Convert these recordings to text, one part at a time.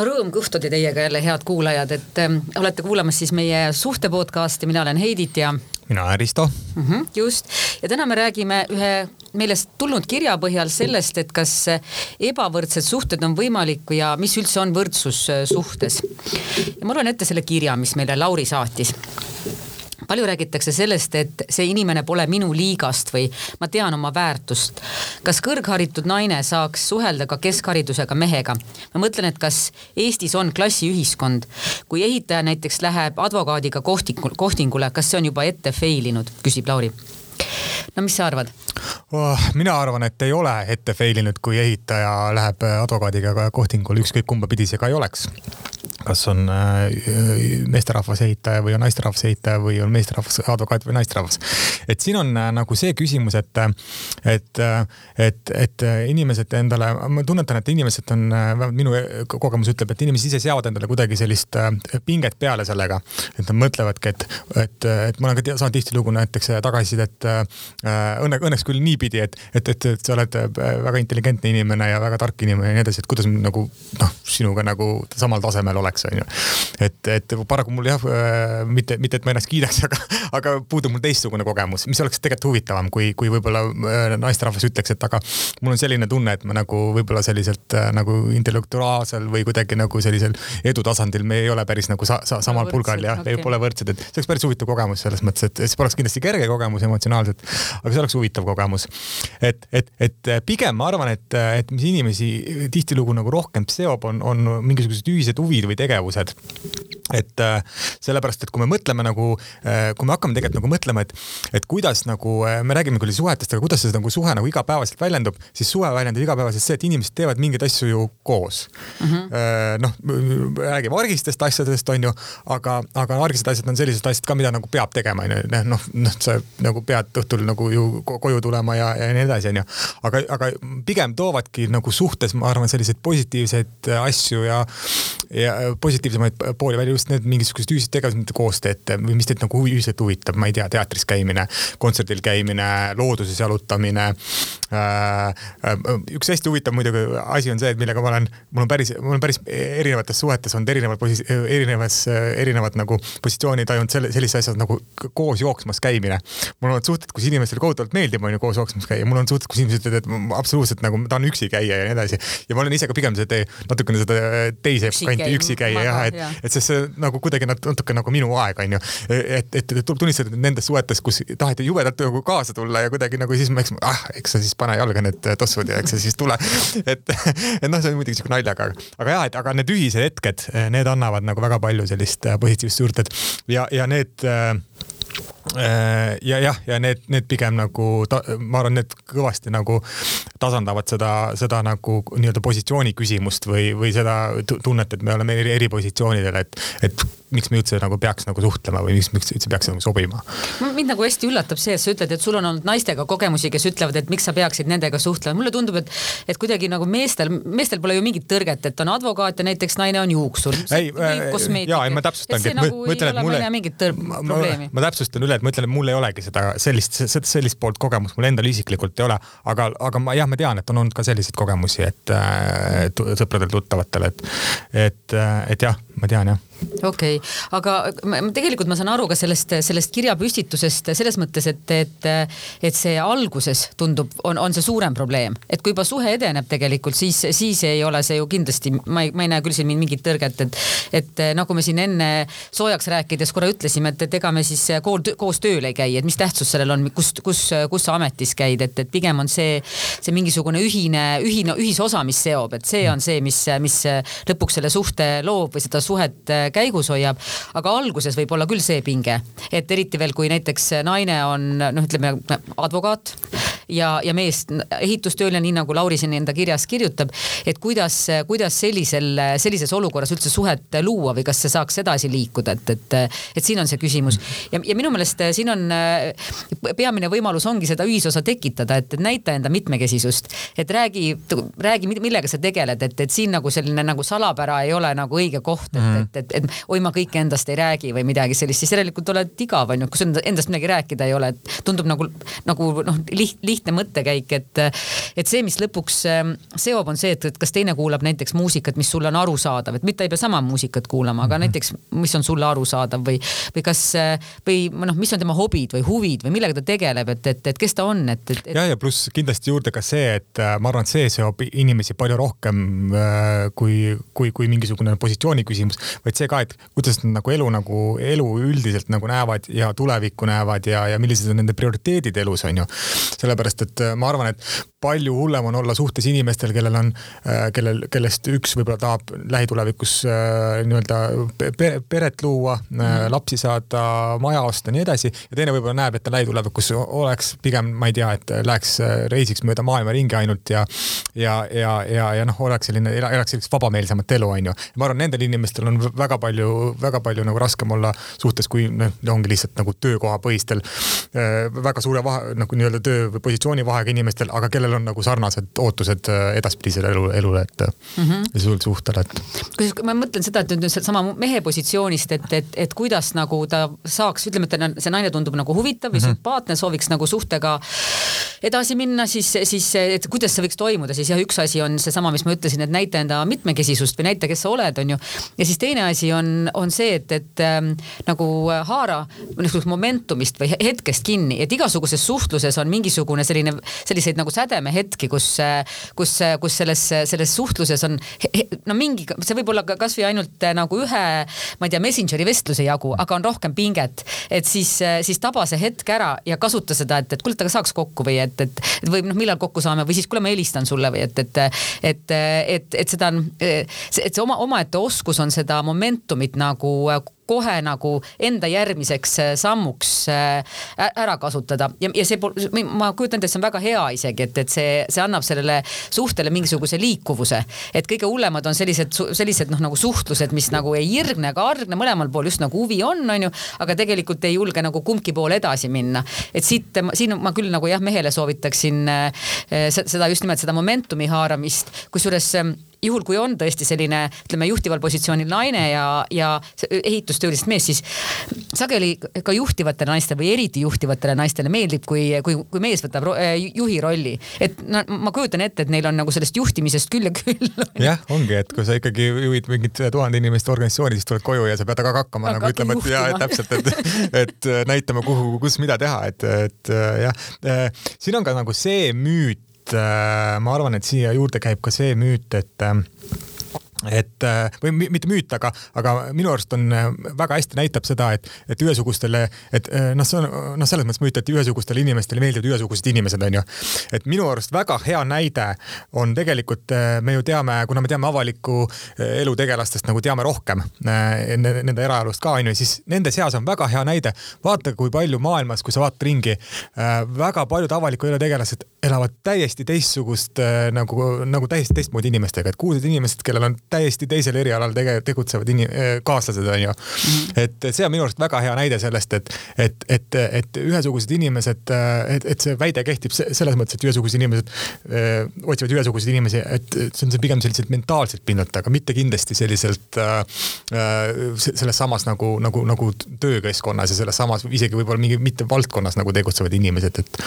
no rõõm kõhtuda teiega jälle, head kuulajad, et äh, olete kuulamas siis meie suhte podcast'i, mina olen Heidit ja. mina olen Risto mm. -hmm, just ja täna me räägime ühe meilest tulnud kirja põhjal sellest, et kas ebavõrdsed suhted on võimalik ja mis üldse on võrdsus äh, suhtes. ja ma loen ette selle kirja, mis meile Lauri saatis palju räägitakse sellest, et see inimene pole minu liigast või ma tean oma väärtust. kas kõrgharitud naine saaks suhelda ka keskharidusega mehega? ma mõtlen, et kas Eestis on klassiühiskond, kui ehitaja näiteks läheb advokaadiga kohtingule, kohtingule, kas see on juba ette fail inud, küsib Lauri no mis sa arvad oh,? mina arvan, et ei ole ette fail inud, kui ehitaja läheb advokaadiga kohtingule, ükskõik kumba pidi see ka ei oleks kas on äh, meesterahvas ehitaja või on naisterahvas ehitaja või on meesterahvas advokaat või naisterahvas. et siin on äh, nagu see küsimus, et, et, et, et inimesed endale, ma tunnetan, et inimesed on, vähemalt minu kogemus ütleb, et inimesed ise seavad endale kuidagi sellist äh, pinget peale sellega. et nad mõtlevadki, et, et, et ma olen ka saanud tihtilugu näiteks tagasisidet õnne, õnneks küll niipidi, et, et, et, et sa oled väga intelligentne inimene ja väga tark inimene ja nii edasi, et kuidas nagu noh, sinuga nagu samal tasemel oleks oleks, onju. et, et paraku mul jah, äh, mitte, mitte et ma ennast kiidaks, aga, aga puudub mul teistsugune kogemus, mis oleks tegelikult huvitavam, kui, kui võib-olla äh, naisterahvas ütleks, et aga mul on selline tunne, et me nagu võib-olla selliselt äh, nagu intellektuaalsel või kuidagi nagu sellisel edutasandil me ei ole päris nagu sa, sa, samal pulgal ja okay. pole võrdsed, et see oleks päris huvitav kogemus selles mõttes, et see poleks kindlasti kerge kogemus emotsionaalselt, aga see oleks huvitav kogemus. et, et, et pigem ma arvan, et, et mis inimesi tihtilugu nagu rohkem seob, on, on mingisugused ühised huvid või tegevused. et äh, sellepärast, et kui me mõtleme nagu, äh, kui me hakkame tegelikult nagu mõtlema, et, et kuidas nagu äh, me räägime küll suhetest, aga kuidas see nagu suhe nagu igapäevaselt väljendub, siis suhe väljendub igapäevaselt see, et inimesed teevad mingeid asju ju koos mm -hmm.. noh, räägime argistest asjadest, on ju, aga, aga argised asjad on sellised asjad ka, mida nagu peab tegema, on ju, noh, noh, sa nagu pead õhtul nagu ju koju tulema ja, ja nii edasi, on ju. aga, aga pigem toovadki nagu suhtes, ma arvan, selliseid positiivseid asju ja, ja positiivsemaid pooli välja just need mingisugused ühised tegevused, mida koos teete või mis teid nagu ühiselt huvitab, ma ei tea, teatris käimine, kontserdil käimine, looduses jalutamine. Äh, äh, üks hästi huvitav muidugi asi on see, et millega ma olen, mul on päris, mul on päris erinevates suhetes olnud erinevad erinevas, erinevad nagu positsioonid tajunud selle, sellised asjad nagu koos jooksmas käimine. mul on suhted, kus inimestele kohutavalt meeldib, on ju, koos jooksmas käia, mul on suhted, kus inimesed ütlevad, et absoluutselt nagu ma tahan üksi käia ja nii edasi. ja ma olen ise ka pigem seda tee, natukene seda teise kanti üksi käia jah, et, et see, see nagu kuidagi natuke nagu minu aeg on ju. et, et, et tuleb tunnistada, et nendes suhetes, kus taheti jubedalt nagu kaasa tulla ja kuidagi nagu siis ma eks, ah, eks sa siis pane jalga need tossud ja eks sa siis tule. et, et noh, see on muidugi siuke naljaga, aga jah, et aga need ühised hetked, need annavad nagu väga palju sellist positiivset juurde, et ja, ja need äh, Äh, ja jah, ja need, need pigem nagu, ma arvan, need kõvasti nagu tasandavad seda, seda nagu nii-öelda positsiooni küsimust või, või seda tunnet, et me oleme eri, eri positsioonidel, et, et miks me üldse nagu peaks nagu suhtlema või miks, miks üldse peaks nagu sobima? mind nagu hästi üllatab see, et sa ütled, et sul on olnud naistega kogemusi, kes ütlevad, et miks sa peaksid nendega suhtlema. mulle tundub, et, et kuidagi nagu meestel, meestel pole ju mingit tõrget, et on advokaat ja näiteks naine on juuksur. ei, äh, ja, ei ma täpsustangi. Nagu ma ütlen, et mulle. mingit probleemi. ma täpsustan üle, et ma ütlen, et mul ei olegi seda sellist, sellist poolt kogemust mul endal isiklikult ei ole, aga, aga ma jah, ma tean, et on olnud ka selliseid kogemusi, et äh, sõpradel-tuttavatel, et, et, et jah, ma tean jah okei okay., aga tegelikult ma saan aru ka sellest, sellest kirjapüstitusest selles mõttes, et, et, et see alguses tundub, on, on see suurem probleem, et kui juba suhe edeneb tegelikult, siis, siis ei ole see ju kindlasti, ma ei, ma ei näe küll siin mingit tõrget, et, et nagu me siin enne soojaks rääkides korra ütlesime, et, et ega me siis kool, koos tööl ei käi, et mis tähtsus sellel on, kus, kus, kus sa ametis käid, et, et pigem on see, see mingisugune ühine, ühine, ühisosa, mis seob, et see on see, mis, mis lõpuks selle suhte loob või seda suhet käigus hoiab. aga alguses võib olla küll see pinge, et eriti veel, kui näiteks naine on noh, ütleme advokaat ja, ja mees ehitustööline, nii nagu Lauri siin enda kirjas kirjutab, et kuidas, kuidas sellisel, sellises olukorras üldse suhet luua või kas see saaks edasi liikuda, et, et, et siin on see küsimus. ja, ja minu meelest siin on peamine võimalus ongi seda ühisosa tekitada, et näita enda mitmekesisust, et räägi, räägi, millega sa tegeled, et, et siin nagu selline nagu salapära ei ole nagu õige koht, et, et, et, et oi, ma kõike endast ei räägi või midagi sellist, siis järelikult oled igav onju, kui sul endast midagi rääkida ei ole, et tundub nagu, nagu noh, liht-, lihtne lihtne mõttekäik, et, et see, mis lõpuks ähm, seob, on see, et, et kas teine kuulab näiteks muusikat, mis sulle on arusaadav, et mitte ei pea sama muusikat kuulama, aga -hmm. näiteks, mis on sulle arusaadav või, või kas või noh, mis on tema hobid või huvid või millega ta tegeleb, et, et, et kes ta on, et, et, et.... ja, ja pluss kindlasti juurde ka see, et ma arvan, et see seob inimesi palju rohkem äh, kui, kui, kui mingisugune positsiooni küsimus, vaid see ka, et kuidas nad nagu elu nagu elu üldiselt nagu näevad ja tulevikku näevad ja, ja millised on nende prioriteedid elus on ju. sellepärast, et äh, ma arvan, et palju hullem on olla suhtes inimestel, kellel on, äh, kellel, kellest üks võib-olla tahab lähitulevikus äh, nii-öelda pere, peret luua mm, -hmm. lapsi saada, maja osta, nii edasi. ja teine võib-olla näeb, et ta lähitulevikus oleks pigem, ma ei tea, et läheks reisiks mööda maailma ringi ainult ja, ja, ja, ja, ja noh, oleks selline, elaks sellist vabameelsemat elu, on ju. ma arvan, nendel inimestel on väga palju, väga palju nagu raskem olla suhtes, kui noh, ongi lihtsalt nagu töökohapõhistel väga suure vahe, nagu nii-öelda töö või positsiooni vahega inimestel, aga kellel on nagu sarnased ootused äh, edaspidisele elu, elule, et mm -hmm. sul suhtele, et. kusjuures ma mõtlen seda, et nüüd seesama mehe positsioonist, et, et, et kuidas nagu ta saaks, ütleme, et see naine tundub nagu huvitav või mm -hmm. sümpaatne, sooviks nagu suhtega edasi minna, siis, siis et kuidas see võiks toimuda, siis jah, üks asi on seesama, mis ma ütlesin, et näita enda mitmekesisust või näita, kes sa oled, on ju. ja siis teine asi on, on see, et, et ähm, nagu haara niisugust momentumist või hetkest kinni, et igasuguses suhtluses on mingisugune selline, selliseid nagu sädemehetki, kus, kus, kus selles, selles suhtluses on no mingi, see võib olla ka kasvõi ainult nagu ühe, ma ei tea, Messengeri vestluse jagu, aga on rohkem pinget, et siis, siis taba see hetk ära ja kasuta seda, et, et kuule, aga saaks kokku või et, et, et või noh, millal kokku saame või siis kuule, ma helistan sulle või et, et, et, et, et seda on, et see oma, omaette oskus on seda momentumit nagu kohe nagu enda järgmiseks äh, sammuks äh, ära kasutada ja, ja see, ma kujutan ette, et see on väga hea isegi, et, et see, see annab sellele suhtele mingisuguse liikuvuse. et kõige hullemad on sellised, sellised noh, nagu suhtlused, mis nagu ei irgne ega argne, mõlemal pool just nagu huvi on, on ju, aga tegelikult ei julge nagu kumbki pool edasi minna. et siit, siin ma küll nagu jah, mehele soovitaksin äh, seda just nimelt seda momentumi haaramist, kusjuures juhul, kui on tõesti selline, ütleme juhtival positsioonil naine ja, ja ehitustöölisest mees, siis sageli ka juhtivatele naistele või eriti juhtivatele naistele meeldib, kui, kui, kui mees võtab äh, juhi rolli. et no ma kujutan ette, et neil on nagu sellest juhtimisest küll ja küll. jah, ongi, et kui sa ikkagi juhid mingit tuhande inimeste organisatsiooni, siis tuled koju ja sa pead aga hakkama nagu ütlema, et et täpselt, et, et näitama, kuhu, kus, mida teha, et, et jah. Äh, siin on ka nagu see müüt, ma arvan, et siia juurde käib ka see müüt, et äh, et äh, või mitte müüt, aga, aga minu arust on äh, väga hästi näitab seda, et, et ühesugustele, et äh, noh, see on noh, selles mõttes müüt, et ühesugustele inimestele meeldivad ühesugused inimesed, onju. et minu arust väga hea näide on tegelikult, me ju teame, kuna me teame avalikku elu tegelastest nagu teame rohkem nende eraelust ka onju, siis nende seas on väga hea näide. vaata, kui palju maailmas, kui sa vaatad ringi, väga paljud avaliku elu tegelased elavad täiesti teistsugust nagu, nagu täiesti teistmoodi inimestega, et kuulsad inimesed, kellel on täiesti teisel erialal tege-, tegutsevad inim-, eh, kaaslased on ju. -hmm. et see on minu arust väga hea näide sellest, et, et, et, et ühesugused inimesed, eh, et, et see väide kehtib selles mõttes, et ühesugused inimesed öö, eh, otsivad ühesuguseid inimesi, et see on see pigem selliselt mentaalselt pinnalt, aga mitte kindlasti selliselt äh, selles samas nagu, nagu, nagu töökeskkonnas ja selles samas isegi võib-olla mingi mitte valdkonnas nagu tegutsevad inimesed, et.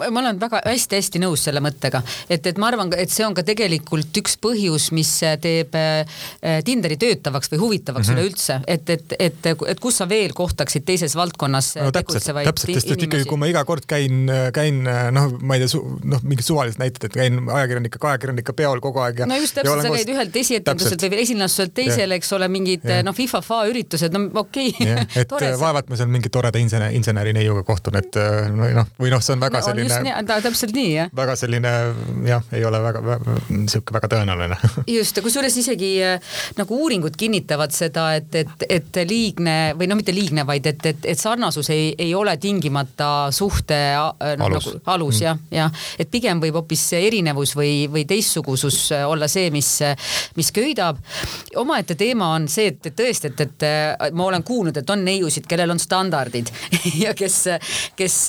ma olen väga hästi-hästi nõus selle mõttega, et, et ma arvan, et see on ka tegelikult üks põhjus, mis teeb teeb äh, Tinderi töötavaks või huvitavaks mm -hmm. üleüldse, et, et, et, et kus sa veel kohtaksid teises valdkonnas no, tegutsevaid täpselt, sest et ikkagi, kui ma iga kord käin, käin noh, ma ei tea, noh, mingid suvalised näited, et käin ajakirjanike, ajakirjanike peol kogu aeg ja. no just täpselt, sa käid ühelt esietenduselt või esinduselt teisele, eks ole, mingid noh, FIFA-fa üritused, no okei okay. et vaevalt ma seal mingi toreda insener, inseneri neiuga kohtun, et noh, või noh, see on väga no, selline. täpselt nii, jah. väga selline jah, ei ole väga, väga, sihuke väga tõenäoline just, kusjuures kusjuures isegi äh, nagu uuringud kinnitavad seda, et, et, et liigne või no mitte liigne, vaid et, et, et sarnasus ei, ei ole tingimata suhte äh, no, alus, nagu, alus mm. jah, jah, et pigem võib hoopis erinevus või, või teistsugusus äh, olla see, mis, mis köidab. omaette teema on see, et, tõesti, et, et ma olen kuulnud, et on neiusid, kellel on standardid ja kes, kes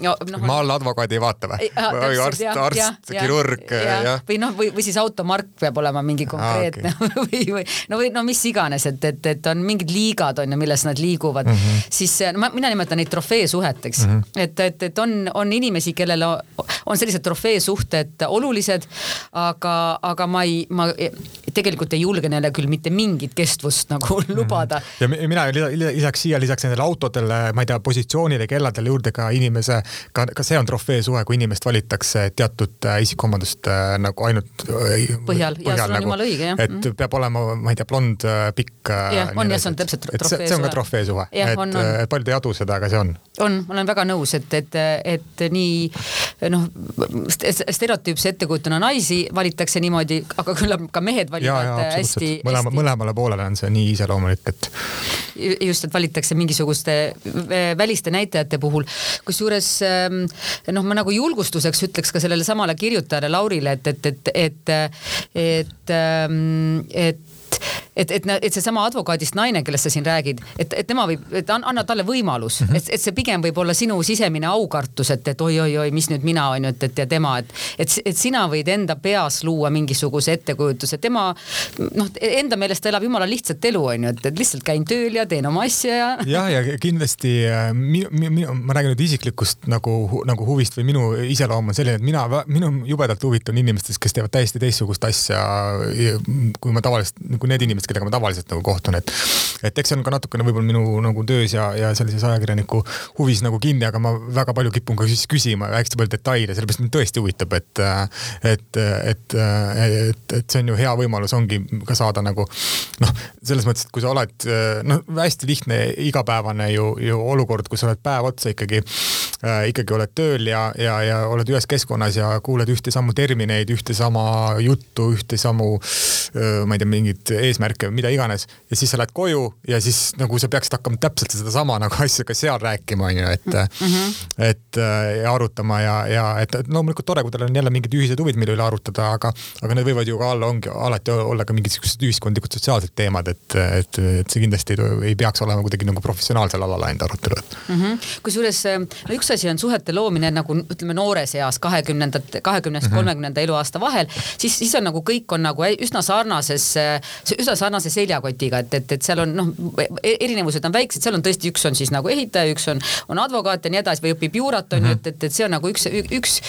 no,. No, ma alla advokaadi ei vaata või? või arst, arst, kirurg, jah. või noh, või, või siis automark peab olema mingi konkreetne ah, okay. või, või no või no mis iganes, et, et, et on mingid liigad on ju, milles nad liiguvad mm, -hmm. siis no, ma, mina nimetan neid trofeesuheteks mm, -hmm. et, et, et on, on inimesi, kellel on sellised trofeesuhted olulised, aga, aga ma ei, ma tegelikult ei julge neile küll mitte mingit kestvust nagu mm -hmm. lubada. ja mina lisaks siia, lisaks nendele autodele, ma ei tea, positsioonile, kelladele juurde ka inimese, ka, ka see on trofeesuhe, kui inimest valitakse teatud äh, isikuomadust äh, nagu ainult äh, põhjal, põhjal, ja sul on nagu, jumala õige, jah. et -hmm. peab olema, ma ei tea, blond, pikk. jah, on jah, see on täpselt trofeesuhe. see on ka trofeesuhe, et paljud ei adu seda, aga see on. on, ma olen väga nõus, et, et, et nii noh, stereotüüpse ettekujutuna naisi valitakse niimoodi, aga küllap ka mehed valivad ja, ja, hästi. mõlema, mõlemale poolele on see nii iseloomulik, et. just, et valitakse mingisuguste väliste näitajate puhul, kusjuures ähm, noh, ma nagu julgustuseks ütleks ka sellele samale kirjutajale Laurile, et, et, et, et, et, et, ähm, et et, et, et seesama advokaadist naine, kellest sa siin räägid, et, et tema võib, et anna talle võimalus mm, -hmm. et, et see pigem võib olla sinu sisemine aukartus, et, et oi-oi-oi, mis nüüd mina on ju, et, et ja tema, et, et, et sina võid enda peas luua mingisuguse ettekujutuse, tema noh, enda meelest ta elab jumala lihtsat elu, on ju, et, et lihtsalt käin tööl ja teen oma asja ja. jah, ja kindlasti äh, minu, minu, ma räägin nüüd isiklikust nagu, nagu huvist või minu iseloom on selline, et mina, minu jubedalt huvitun inimestest, kes teevad täiesti teistsugust asja, kui ma tavaliselt nagu need inimesed, kellega ma tavaliselt nagu kohtun, et et eks see on ka natukene võib-olla minu nagu töös ja, ja sellises ajakirjaniku huvis nagu kinni, aga ma väga palju kipun ka siis küsima hästi palju detaile, sellepärast mind tõesti huvitab, et et, et, et, et see on ju hea võimalus, ongi ka saada nagu noh, selles mõttes, et kui sa oled noh, hästi lihtne igapäevane ju, ju olukord, kus sa oled päev otsa ikkagi äh,, ikkagi oled tööl ja, ja, ja oled ühes keskkonnas ja kuuled ühte samu termineid, ühte sama juttu, ühte samu, ma ei tea, mingeid eesmärke või mida iganes. ja siis sa lähed koju ja siis nagu sa peaksid hakkama täpselt sedasama nagu asja ka seal rääkima, onju, et mm, -hmm. et ja arutama ja, ja et, loomulikult tore, kui tal on jälle mingid ühised huvid, mille üle arutada, aga, aga need võivad ju ka olla, ongi alati olla ka mingisugused ühiskondlikud sotsiaalsed teemad, et, et, et see kindlasti ei, ei peaks olema kuidagi nagu professionaalsel alal ainult arutelu mm -hmm.. kusjuures no üks asi on suhete loomine nagu ütleme noores eas, kahekümnendate, kahekümnest mhm. kolmekümnenda eluaasta vahel, siis, siis on nagu kõik on nagu üsna sarnases, üsna sarnase seljakotiga, et, et, et seal on noh, e-, erinevused on väiksed, seal on tõesti, üks on siis nagu ehitaja, üks on, on advokaat ja nii edasi või õpib juurat on ju et, et, et see on nagu üks, üks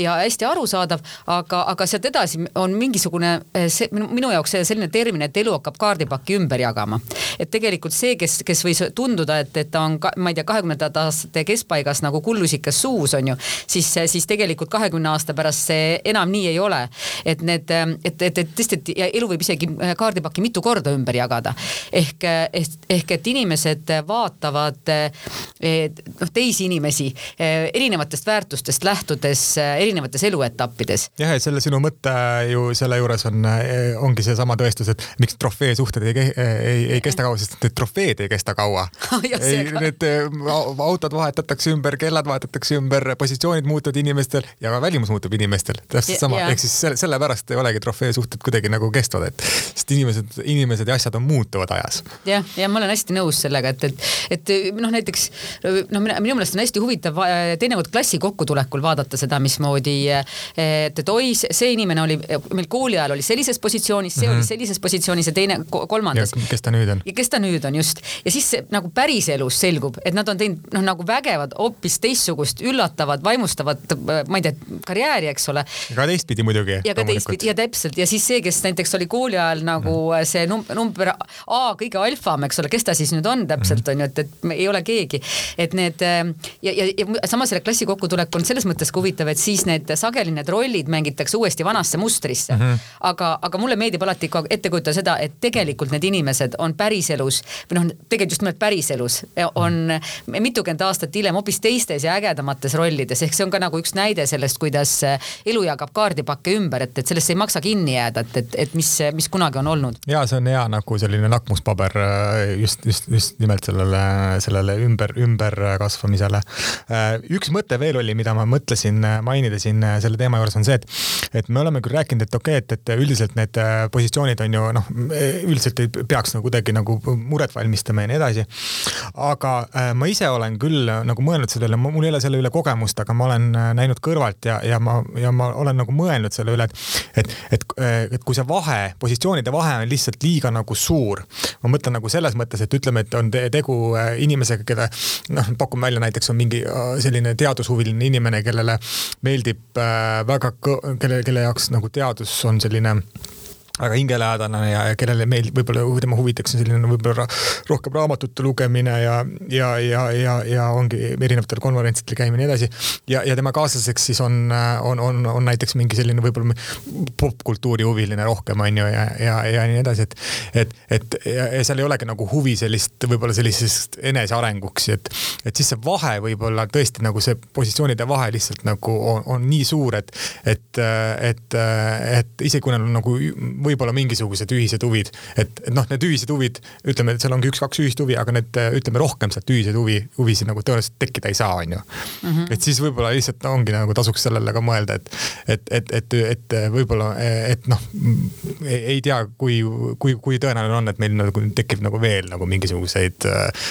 ja hästi arusaadav, aga, aga sealt edasi on mingisugune see minu, jaoks selline termin, et elu hakkab kaardipakki ümber jagama. et tegelikult see, kes, kes võis tunduda, et, et ta on ma ei tea, kahekümnendate aastate keskpaigas nagu kullusikas suus on ju, siis, siis tegelikult kahekümne aasta pärast see enam nii ei ole. et need, et, et, et tõesti, et elu võib isegi kaardipakki mitu korda ümber jagada. ehk, ehk et inimesed vaatavad noh, teisi inimesi erinevatest väärtustest lähtudes erinevates eluetappides. jah, et selle sinu mõte ju selle juures on, ongi seesama tõestus, et miks trofeesuhted ei, ei, ei kesta kaua, sest need trofeed ei kesta kaua ei, need autod vahetatakse ümber, kellad vahetatakse ümber, positsioonid muutuvad inimestel ja ka välimus muutub inimestel. täpselt sama, ehk siis selle, sellepärast ei olegi trofeesuhted kuidagi nagu kestvad, et sest inimesed, inimesed ja asjad on muutuvad ajas. jah, ja ma olen hästi nõus sellega, et, et, et noh, näiteks noh, minu meelest on hästi huvitav teinekord klassi kokkutulekul vaadata seda, mismoodi, et, et oi, see inimene oli meil kooli ajal oli sellises positsioonis, see mm -hmm. oli mhm. sellises positsioonis ja teine kolmandas. kes ta nüüd on? ja kes ta nüüd on just ja siis nagu päriselus selgub, et nad on teinud noh, nagu vägevad hoopis teistsugust üllatavat, vaimustavat, ma ei tea, karjääri, eks ole. ka teistpidi muidugi. ja ka teistpidi ja täpselt ja siis see, kes näiteks oli kooli ajal nagu. See number, number A kõige alfam, eks ole, kes ta siis nüüd on täpselt mm. on ju, et, et ei ole keegi, et need ja, ja, ja samas selle klassi kokkutulek on selles mõttes ka huvitav, et siis need sageli need rollid mängitakse uuesti vanasse mustrisse mm. -hmm. aga, aga mulle meeldib alati ka ette kujutada seda, et tegelikult need inimesed on päriselus või noh, tegelikult just nimelt päriselus on mitukümmend aastat hiljem hoopis teistes ja ägedamates rollides, ehk see on ka nagu üks näide sellest, kuidas elu jagab kaardipakke ümber, et, et sellesse ei maksa kinni jääda, et, et, et mis, mis kunagi on olnud. Ja see on hea nagu selline lakmuspaber äh, just, just, just nimelt sellele, sellele ümber, ümberkasvamisele. Äh, üks mõte veel oli, mida ma mõtlesin mainida siin selle teema juures on see, et, et me oleme küll rääkinud, et okei okay,, et, et üldiselt need positsioonid on ju noh, üldiselt ei peaks nagu kuidagi nagu muret valmistama ja nii edasi. aga ma ise olen küll nagu mõelnud selle üle, mul ei ole selle üle kogemust, aga ma olen näinud kõrvalt ja, ja ma, ja ma olen nagu mõelnud selle üle, et, et, et, et kui see vahe, positsioonide vahe on lihtsalt liiga nagu suur. ma mõtlen nagu selles mõttes, et ütleme, et on tegu äh, inimesega, keda noh, pakun välja näiteks on mingi äh, selline teadushuviline inimene, kellele meeldib äh, väga, kelle, kelle jaoks nagu teadus on selline väga hingelähedane ja, ja kellele meeldib, võib-olla tema huvideks on selline võib-olla rohkem raamatute lugemine ja, ja, ja, ja, ja ongi erinevatel konverentsidel käimine ja nii edasi. ja, ja tema kaaslaseks siis on, on, on, on näiteks mingi selline võib-olla popkultuuri huviline rohkem on ju ja, ja, ja nii edasi, et, et, et ja, ja seal ei olegi nagu huvi sellist võib-olla sellisest enesearenguks, et, et siis see vahe võib-olla tõesti nagu see positsioonide vahe lihtsalt nagu on, on nii suur, et, et, et, et isegi kui neil on nagu võib-olla mingisugused ühised huvid, et, noh, need ühised huvid, ütleme, et seal ongi üks-kaks ühist huvi, aga need ütleme rohkem sealt ühiseid huvi, huvisid nagu tõenäoliselt tekkida ei saa, on ju. -hmm. et siis võib-olla lihtsalt ongi nagu tasuks sellele ka mõelda, et, et, et, et, et võib-olla, et noh, ei tea, kui, kui, kui tõenäoline on, et meil nagu tekib nagu veel nagu mingisuguseid äh,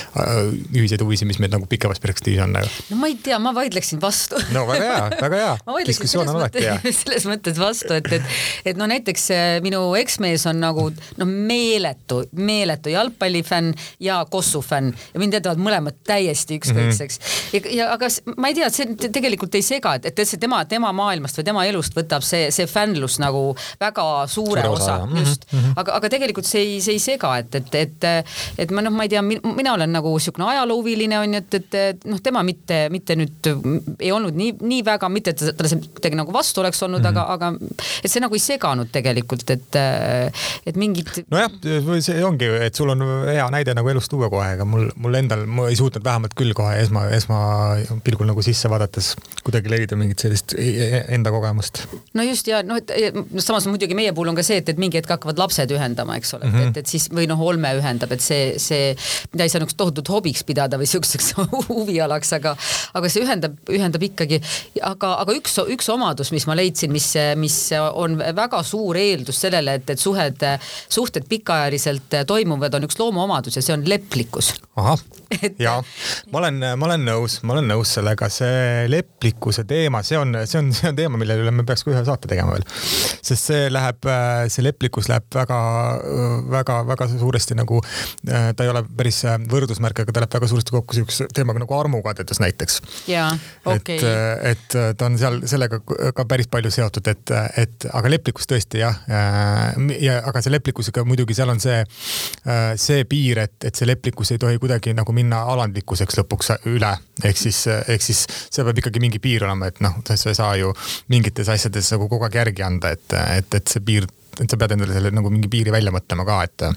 ühiseid huvisid, mis meil nagu pikemas perspektiivis on nagu. no ma ei tea, ma vaidleksin vastu no väga hea, väga hea. diskussioon on alati hea. selles mõttes vastu, et, et, et no näiteks äh, minu eksmees on nagu noh, meeletu, meeletu jalgpallifänn ja Kossu fänn ja mind jätavad mõlemad täiesti ükskõikseks mm. -hmm. ja, ja aga ma ei tea, see tegelikult ei sega, et, et see tema, tema maailmast või tema elust võtab see, see fännlus nagu väga suure Suure osa, osa., just mm. -hmm. aga, aga tegelikult see ei, see ei sega, et, et, et, et ma noh, ma ei tea, mina olen nagu niisugune ajaloohuviline on ju, et, et, et noh, tema mitte, mitte nüüd ei olnud nii, nii väga, mitte et talle see kuidagi nagu vastu oleks olnud mm, -hmm. aga, aga et see nagu ei seganud tegelikult, et et mingid. nojah, see ongi, et sul on hea näide nagu elust tuua kohe, aga mul, mul endal, ma ei suutnud vähemalt küll kohe esma, esmapilgul nagu sisse vaadates kuidagi leida mingit sellist e, e, enda kogemust. no just ja noh, et samas muidugi meie puhul on ka see, et, et mingi hetk hakkavad lapsed ühendama, eks ole mm, -hmm. et, et siis või noh, olme ühendab, et see, see, mida ei saa niisugust tohutut hobiks pidada või siukseks huvialaks, aga, aga see ühendab, ühendab ikkagi. aga, aga üks, üks omadus, mis ma leidsin, mis, mis on väga suur eeldus sellele, et, et suhed, suhted pikaajaliselt toimuvad, on üks loomuomadus ja see on leplikkus. ahah et... ja ma olen, ma olen nõus, ma olen nõus sellega, see leplikkuse teema, see on, see on, see on teema, mille üle me peaks ka ühe saate tegema veel. sest see läheb, see leplikkus läheb väga-väga-väga suuresti nagu, ta ei ole päris võrdusmärk, aga ta läheb väga suuresti kokku siukse teemaga nagu armukadedus näiteks. jaa, okei okay.. et, et ta on seal sellega ka päris palju seotud, et, et aga leplikkus tõesti jah. Ja aga see leplikkusega muidugi seal on see, see piir, et, et see leplikkus ei tohi kuidagi nagu minna alandlikkuseks lõpuks üle, ehk siis, ehk siis seal peab ikkagi mingi piir olema, et noh, sa ei saa ju mingites asjades nagu kogu aeg järgi anda, et, et, et see piir, et sa pead endale selle nagu mingi piiri välja mõtlema ka, et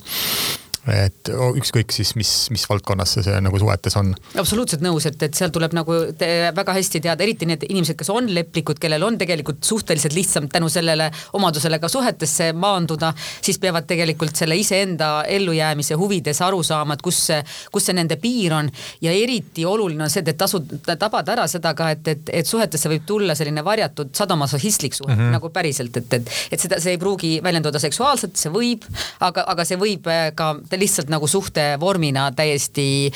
et ükskõik siis, mis, mis valdkonnas see, see nagu suhetes on. absoluutselt nõus, et, et seal tuleb nagu väga hästi teada, eriti need inimesed, kes on leplikud, kellel on tegelikult suhteliselt lihtsam tänu sellele omadusele ka suhetesse maanduda, siis peavad tegelikult selle iseenda ellujäämise huvides aru saama, et kus see, kus see nende piir on ja eriti oluline on see, et tasub tabada ära seda ka, et, et, et suhetesse võib tulla selline varjatud sadomasohhistlik suhe mm -hmm. nagu päriselt, et, et, et seda, see ei pruugi väljenduda seksuaalselt, see võib, aga, aga see võib ka lihtsalt nagu suhtevormina täiesti,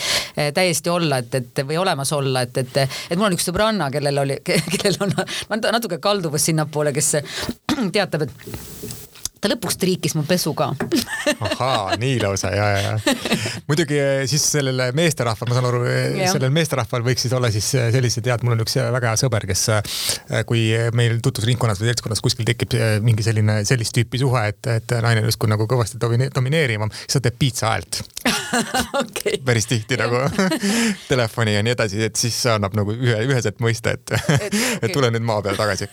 täiesti olla, et, et või olemas olla, et, et, et mul on üks sõbranna, kellel oli, kellel on natuke kalduvus sinnapoole, kes teatab, et ta lõpuks triikis mu pesu ka. Ahaa, nii lausa ja, ja, ja. muidugi eh, siis sellele meesterahval, ma saan aru, eh, sellel meesterahval võiks siis olla siis eh, sellised head, mul on üks väga hea sõber, kes kui meil tutvusringkonnas või seltskonnas kuskil tekib mingi selline sellist tüüpi suhe, et, et naine justkui nagu kõvasti domineerivam, siis ta teeb piitsa häält okay. päris tihti nagu telefoni ja nii edasi, et siis annab nagu ühe, üheselt mõista, et, et, okay. et tule nüüd maa peale tagasi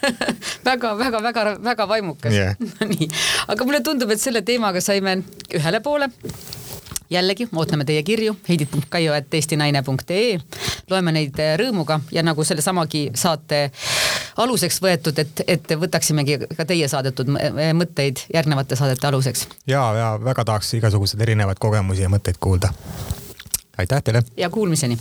väga, väga, väga, väga vaimukas yeah. nii aga mulle tundub, et selle teemaga saime ühele poole jällegi ootame teie kirju heidit.kaio.eestinaine.ee. loeme neid rõõmuga ja nagu sellesamagi saate aluseks võetud, et, et võtaksimegi ka teie saadetud mõtteid järgnevate saadete aluseks. ja, ja väga tahaks igasuguseid erinevaid kogemusi ja mõtteid kuulda. aitäh teile. ja kuulmiseni.